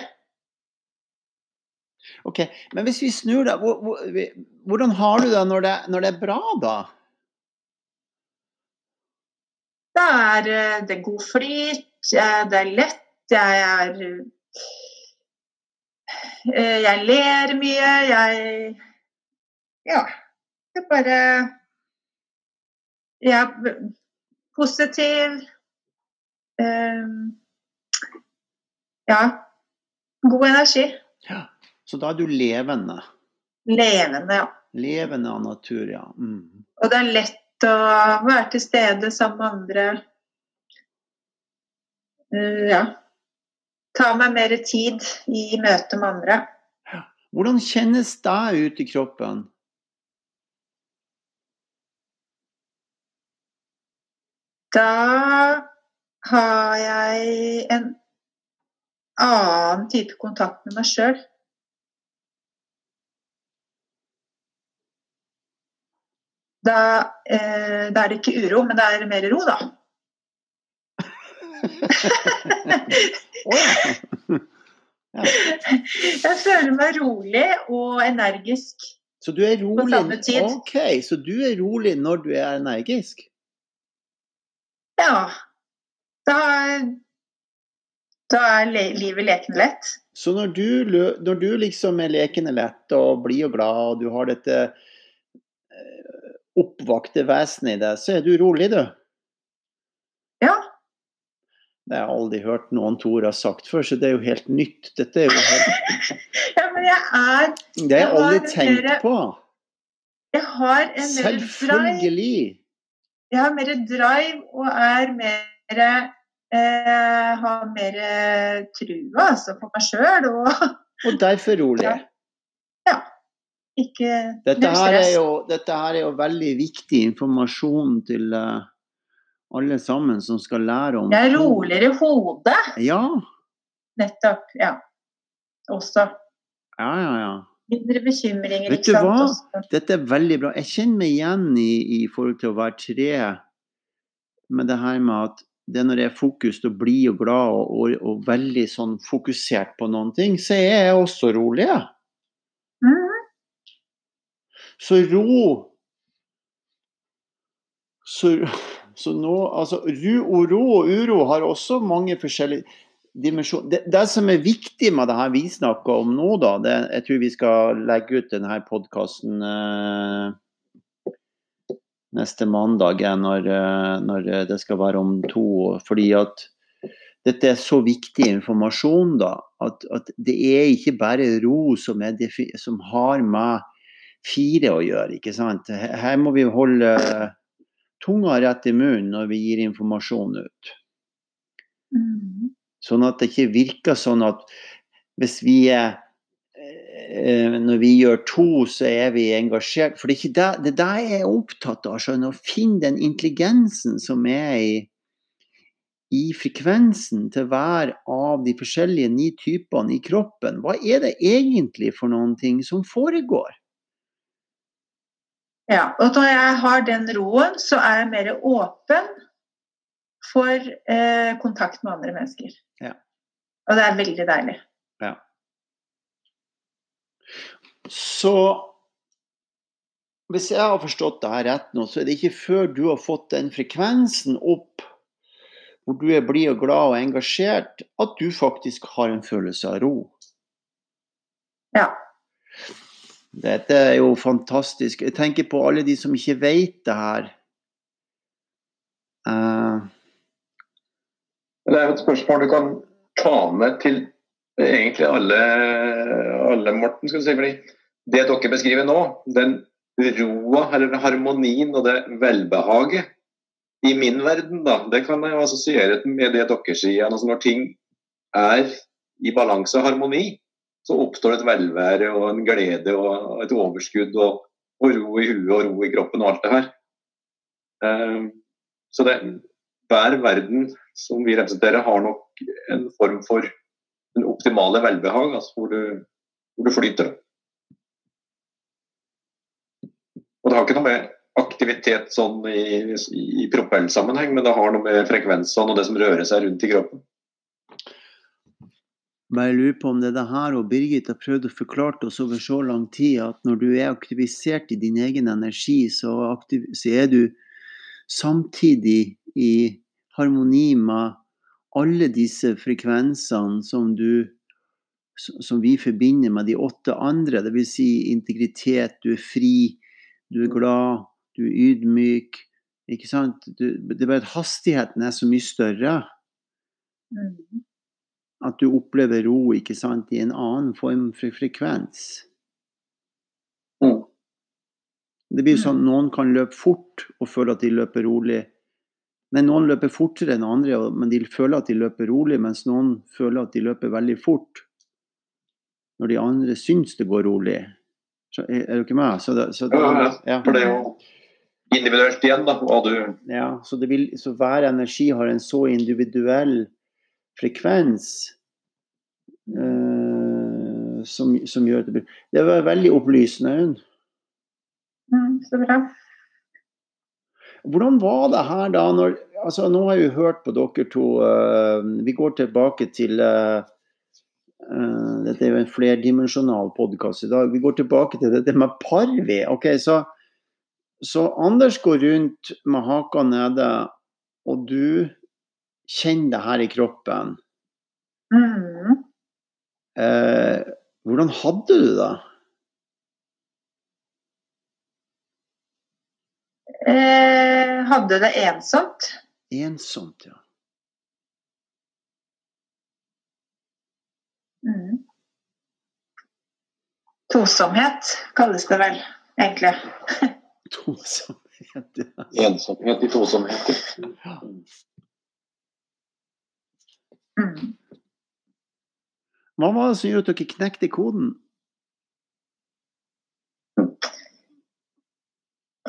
Ok, Men hvis vi snur da. hvordan har du det når det, når det er bra, da? Da er det det god flyt, det er lett, jeg er eh, Jeg ler mye, jeg Ja. Det er bare Jeg er positiv. Ja. God energi. Ja, Så da er du levende? Levende, ja. Levende av natur, ja. Mm. Og det er lett og være til stede sammen med andre. Uh, ja. Ta meg mer tid i møte med andre. Hvordan kjennes det ut i kroppen? Da har jeg en annen type kontakt med meg sjøl. Da, eh, da, er det ikke uro, men det er mer ro, da. Jeg føler meg rolig og energisk så du er rolig, på samme tid. Ok, så du er rolig når du er energisk? Ja. Da, da er livet lekende lett. Så når du, når du liksom er lekende lett og blid og glad, og du har dette oppvakte vesenet i deg, så er du rolig, du. Ja. Det har jeg aldri hørt noen Tor har sagt før, så det er jo helt nytt. Dette er jo helt [laughs] Ja, men jeg er Det har jeg aldri tenkt mer, på. Jeg har en mer Selvfølgelig. Drive. Jeg har mer drive og er mer eh, Har mer trua altså, på meg sjøl og Og derfor rolig. [laughs] Ja. Ikke dette her, jo, dette her, er jo, veldig viktig informasjon til uh, alle sammen som skal lære om Det er roligere i hodet. Ja, Nettopp. Ja. Også. ja, ja. ja. Mindre bekymringer, Vet du hva? Også. Dette er veldig bra. Jeg kjenner meg igjen i, i forhold til å være tre, med det her med at det er når jeg er fokus og blid og glad og, og, og veldig sånn fokusert på noen ting, så er jeg også rolig. jeg. Så ro Så, så nå Altså, og ro og uro har også mange forskjellige dimensjoner. Det, det som er viktig med det her vi snakker om nå, da det, Jeg tror vi skal legge ut denne podkasten eh, neste mandag, eh, når, når det skal være om to. Fordi at dette er så viktig informasjon, da. At, at det er ikke bare ro som, som har med fire å gjøre, ikke sant. Her må vi holde tunga rett i munnen når vi gir informasjon ut. Mhm. Sånn at det ikke virker sånn at hvis vi er eh, Når vi gjør to, så er vi engasjert. For det er ikke det, det er jeg er opptatt av. Sånn, å finne den intelligensen som er i, i frekvensen til hver av de forskjellige ni typene i kroppen. Hva er det egentlig for noen ting som foregår? Ja, og når jeg har den roen, så er jeg mer åpen for eh, kontakt med andre mennesker. Ja. Og det er veldig deilig. Ja. Så hvis jeg har forstått det her rett nå, så er det ikke før du har fått den frekvensen opp hvor du er blid og glad og engasjert, at du faktisk har en følelse av ro. Ja. Dette er jo fantastisk. Jeg tenker på alle de som ikke vet det her. Uh... Det er jo et spørsmål du kan ta med til egentlig alle, alle Morten. skal du si, fordi Det dere beskriver nå, den roa eller harmonien og det velbehaget i min verden, da, det kan jeg assosiere med det dere sier. Altså når ting er i balanse og harmoni, så oppstår det et velvære og en glede og et overskudd og, og ro i huet og ro i kroppen og alt det her. Um, så det, hver verden som vi representerer, har nok en form for den optimale velbehag, altså hvor, du, hvor du flyter. Og det har ikke noe med aktivitet sånn i, i propellsammenheng, men det har noe med frekvensene og det som rører seg rundt i kroppen. Bare lurer på om det er det her og Birgit har prøvd å forklare oss over så lang tid, at når du er aktivisert i din egen energi, så, er du samtidig i harmoni med alle disse frekvensene som du som vi forbinder med de åtte andre, dvs. Si integritet, du er fri, du er glad, du er ydmyk. Ikke sant? Det er bare at hastigheten er så mye større. Mhm. At du opplever ro ikke sant, i en annen form for frekvens. Mm. Det blir jo sånn noen kan løpe fort og føle at de løper rolig. Men noen løper fortere enn andre, men de føler at de løper rolig, mens noen føler at de løper veldig fort. Når de andre syns det går rolig. Så er du ikke med? Så det, så det, Ja. For det er jo individuelt igjen, da, hva du Ja, så, det vil, så hver energi har en så individuell frekvens eh, som, som gjør at det blir Det var veldig opplysende. hun. Mm, så bra. Hvordan var det her da når altså Nå har jeg jo hørt på dere to. Uh, vi går tilbake til uh, uh, Dette er jo en flerdimensjonal podkast i dag. Vi går tilbake til dette med parvi. Ok, så, så Anders går rundt med haka nede, og du kjenner det her i kroppen. Mm. Eh, hvordan hadde du det? Eh, hadde det ensomt. Ensomt, ja. Mm. Tosomhet kalles det vel, egentlig. [laughs] Tosomhet. Ja. ensomhet i tosomheter. Mhm. Hva var det som gjorde at dere knekte koden?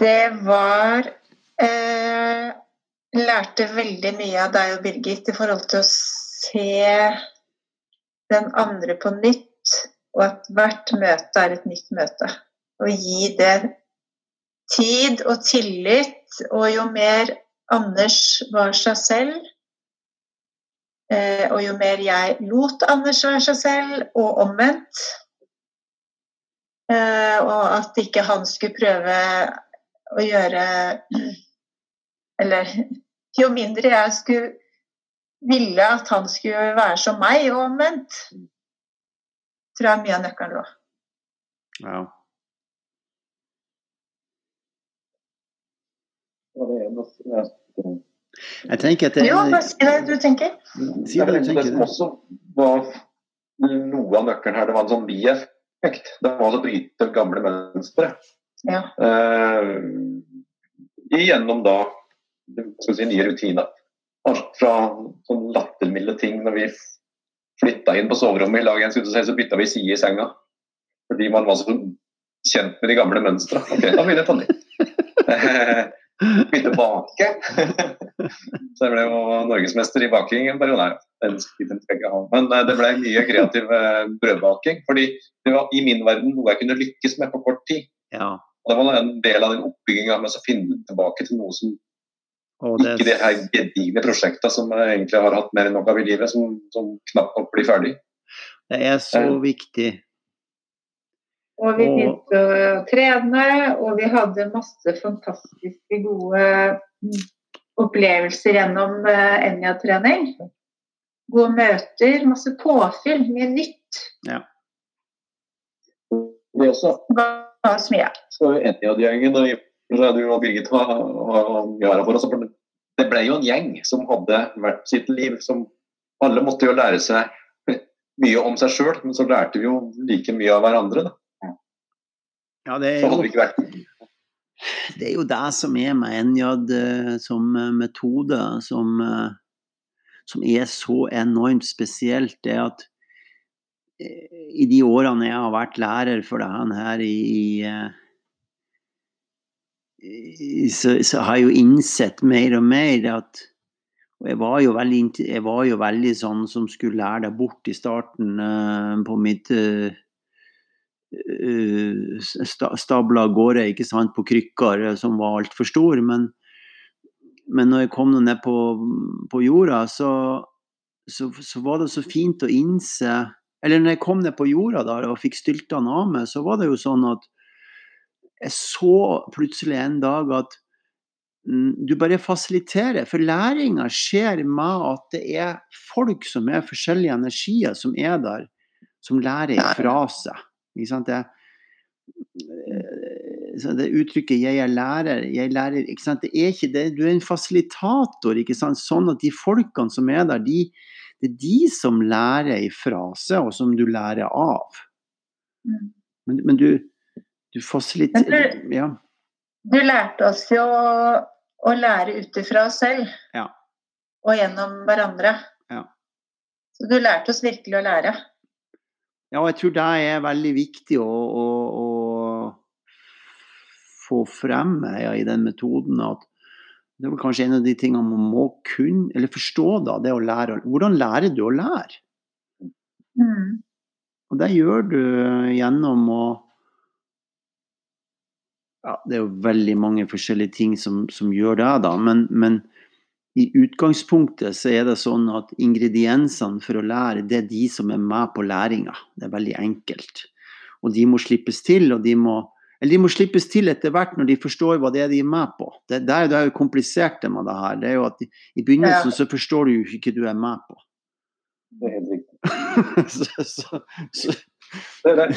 Det var eh, lærte veldig mye av deg og Birgit i forhold til å se den andre på nytt, og at hvert møte er et nytt møte. Og gi det tid og tillit, og jo mer Anders var seg selv, og jo mer jeg lot Anders være seg selv, og omvendt, eh, og at ikke han skulle prøve å gjøre Eller jo mindre jeg skulle ville at han skulle være som meg, og omvendt, tror jeg mye av nøkkelen lå. Ja. Jeg tenker at det Jo, bare si det du tenker. Si det, du Det tenker. som også var noe av nøkkelen her, det var en sånn bieffekt. Det var altså å bryte gamle mønstre. Ja. Eh, igjennom da skal vi si, nye rutiner. Alt Fra sånn lattermilde ting når vi flytta inn på soverommet i lag jeg si, så bytta vi side i senga. Fordi man var så kjent med de gamle mønstra. Ok, da begynner jeg på nytt. [laughs] Begynte å bake. så jeg ble jo norgesmester i baking en periode. Men eh, det ble mye kreativ eh, brødbaking. Fordi det var i min verden noe jeg kunne lykkes med på kort tid. Ja. Og det var en del av den oppbygginga med å finne tilbake til noe som Og det, ikke det her gedigne prosjektet som jeg egentlig har hatt mer enn nok av i livet, som, som knapt nok blir ferdig. det er så viktig. Og vi begynte å trene, og vi hadde masse fantastiske gode mm, opplevelser gjennom uh, Enja-trening. Gode møter, masse påfyll, mye nytt. Ja. Det også jo Enja-gjengen og så du og Birgit har har for oss. Det ble jo en gjeng som hadde hvert sitt liv. som Alle måtte jo lære seg mye om seg sjøl, men så lærte vi jo like mye av hverandre. Da. Ja, det er Så hadde jo vi ikke vært det er jo det som er med Enjad eh, som eh, metode, som, eh, som er så enormt spesielt. Det at i de årene jeg har vært lærer for det her, i, i, så, så har jeg jo innsett mer og mer at og jeg var, veldig, jeg var jo veldig sånn som skulle lære deg bort i starten på mitt sta, stabla av gårde ikke sant, på krykker eh, som var altfor store. Men, men når jeg kom ned på, på jorda, så, så, så var det så fint å innse Eller når jeg kom ned på jorda der og fikk styltene av meg, så var det jo sånn at jeg så plutselig en dag at mm, du bare fasiliterer. For læringa skjer med at det er folk som er forskjellige energier, som er der, som lærer ifra seg. Det, eh, så det uttrykket 'jeg er lærer', jeg lærer? Det er ikke det. Du er en fasilitator, sånn at de folkene som er der, de, det er de som lærer ifra seg, og som du lærer av. Mm. Men, men du, du fasiliterer Ja. Du lærte oss jo å lære ut ifra oss selv. Ja. Og gjennom hverandre. Ja. Så du lærte oss virkelig å lære. Ja, og jeg tror det er veldig viktig å, å, å få frem ja, i den metoden. at Det er kanskje en av de tingene man må kunne, eller forstå, da, det å lære. Hvordan lærer du å lære? Mm. Og det gjør du gjennom å ja, Det er jo veldig mange forskjellige ting som, som gjør det, da. Men, men i utgangspunktet så er det sånn at ingrediensene for å lære, det er de som er med på læringa. Det er veldig enkelt. Og de må slippes til, og de må eller de må slippes til etter hvert når de forstår hva det er de er med på. Det, det er det er jo kompliserte med det her. Det er jo at I begynnelsen så forstår du jo ikke hva du er med på. Det er helt riktig. [laughs] så, så, så, Det, det,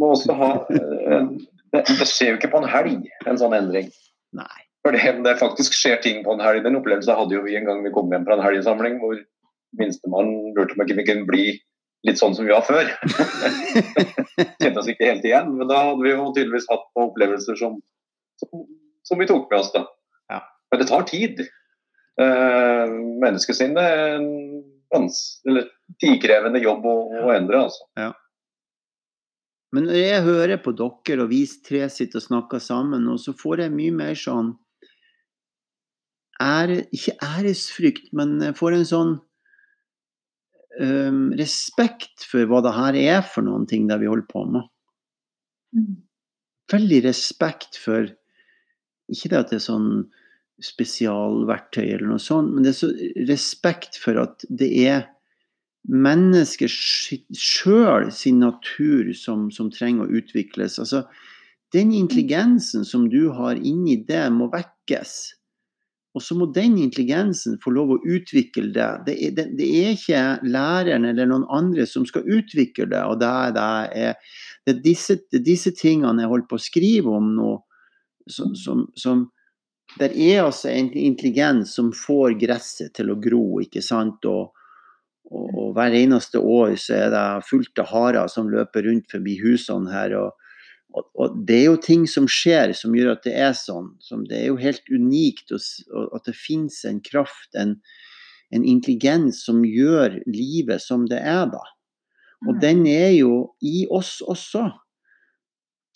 må også ha, eh, det, det skjer jo ikke på en helg, en sånn endring. nei. For det, det faktisk skjer ting på en helg. Den opplevelsen hadde jo vi en gang vi kom hjem fra en helgesamling, hvor minstemann lurte på om vi kunne bli litt sånn som vi var før. [laughs] Kjente oss ikke helt igjen, men da hadde vi jo tydeligvis hatt noen opplevelser som, som, som vi tok med oss. da. Ja. Men det tar tid. Eh, menneskesinnet er en vans- eller tidkrevende jobb å, å endre. altså. Men når jeg hører på dere og vi tre sitter og snakker sammen, og så får jeg mye mer sånn ære, Ikke æresfrykt, men får en sånn um, respekt for hva det her er for noen ting det vi holder på med. Mm. Veldig respekt for Ikke det at det er sånn spesialverktøy eller noe sånt, men det er så respekt for at det er mennesker sjøl sin natur som, som, trenger å utvikles. Altså, den intelligensen som du har inni det, må vekkes. Og så må den intelligensen få lov å utvikle det. Det er, det, det er ikke læreren eller noen andre som skal utvikle det. og det er, det er disse, disse, tingene jeg holder på å skrive om nå, som, som, som Der er altså en intelligens som får gresset til å gro, ikke sant. Og, og, og, hver eneste år så er det fullt av harer som løper rundt forbi husene her. og og, og, det er jo ting som skjer som gjør at det er sånn. Som det er jo helt unikt at det finnes en kraft, en, en, intelligens som gjør livet som det er, da. Og mm. den er jo i oss også.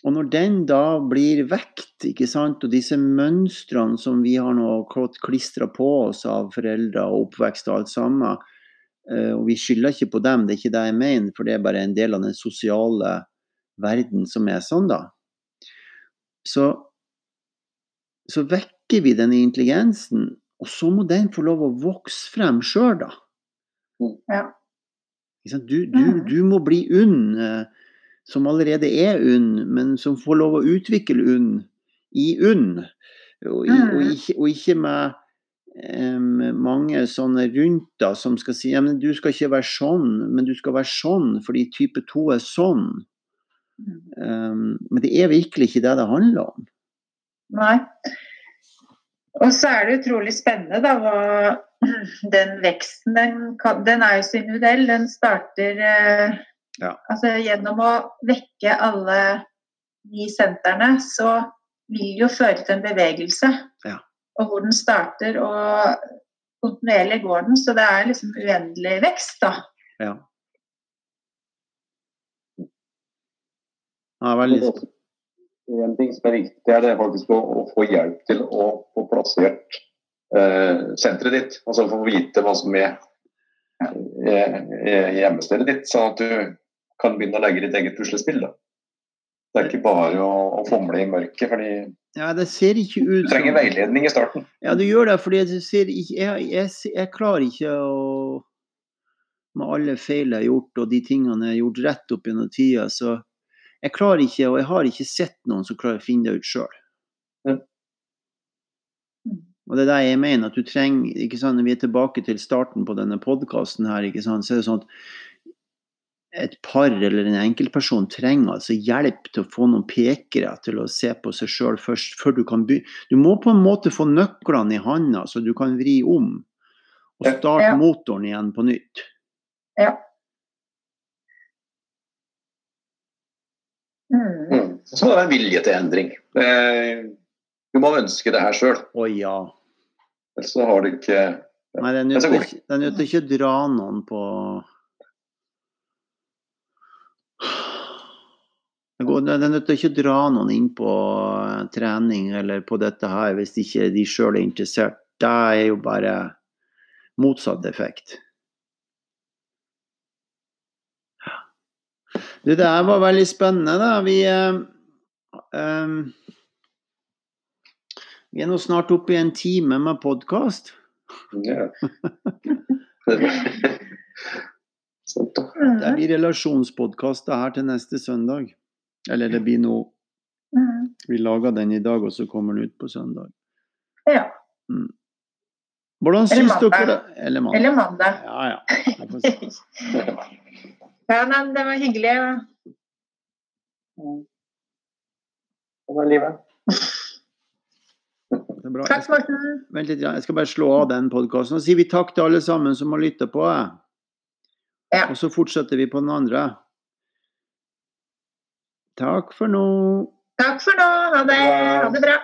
Og når den da blir vekt, ikke sant, og disse mønstrene som vi har nå klistra på oss av foreldre og oppvekst og alt sammen, eh, og vi skylder ikke på dem, det er ikke det jeg mener, for det er bare en del av den sosiale verden som er sånn, da, så, så vekker vi denne intelligensen, og så må den få lov å vokse frem sjøl, da. Ja. Du, du, mm. du, må bli UNN, eh, som allerede er UNN, men som får lov å utvikle UNN i UNN. Og, og, mm. ikke, og ikke med um, mange sånne rundt da, som skal si ja, men du skal ikke være sånn, men du skal være sånn fordi type 2 er sånn. Um, men det er virkelig ikke det det handler om. Nei. Og så er det utrolig spennende da, hva [clears throat] den veksten den, den er jo så individuell. Den starter eh, ja. altså, gjennom å vekke alle de sentrene, så vil jo føre til en bevegelse. Ja. Og hvor den starter, og kontinuerlig går den. Så det er liksom uendelig vekst, da. Ja. Ja, veldig. En ting som er viktig, er det faktisk å, å få hjelp til å få plassert eh, senteret ditt. Altså få vite hva som er, er, er hjemmestedet ditt, sånn at du kan begynne å legge ditt eget puslespill. Da. Det er ikke bare å, å fomle i mørket. fordi ja, det ser ikke ut Du trenger veiledning i starten. Ja, du gjør det. fordi jeg, jeg, jeg, jeg klarer ikke å Med alle feil jeg har gjort og de tingene jeg har gjort rett opp gjennom tida, så jeg klarer ikke, og jeg har ikke sett noen som klarer å finne det ut sjøl. Ja. Og det er det jeg mener, at du trenger ikke sant, Når vi er tilbake til starten på denne podkasten her, ikke sant, så er det sånn at et par eller en enkeltperson trenger altså hjelp til å få noen pekere til å se på seg sjøl først, før du kan begynne. Du må på en måte få nøklene i handa, så du kan vri om og starte ja. motoren igjen på nytt. Ja. Mm. Så det være vilje til endring. Du må ønske det her sjøl. Å ja. Ellers så har du ikke Nei, det er nødt til ikke å dra noen på Det er nødt til ikke å dra noen inn på eh, trening eller på dette her hvis ikke de sjøl er interessert. Det er jo bare motsatt effekt. Du, det her var veldig spennende, da. Vi, um, vi er nå snart oppe i en time med podkast. Ja. [laughs] det blir relasjonspodkast her til neste søndag. Eller det blir noe mm. Vi lager den i dag, og så kommer den ut på søndag. Ja. Mm. Hvordan syns dere det? Eller mandag. Eller mandag. Ja, ja. [laughs] Ja, nei, det var hyggelig. Mm. Det var livet. Er. Takk, Morten. Vent litt, jeg skal bare slå av den podkasten. Og sier vi takk til alle sammen som har lytta på. Ja. Og så fortsetter vi på den andre. Takk for nå. Takk for nå. Ha det, ha det bra.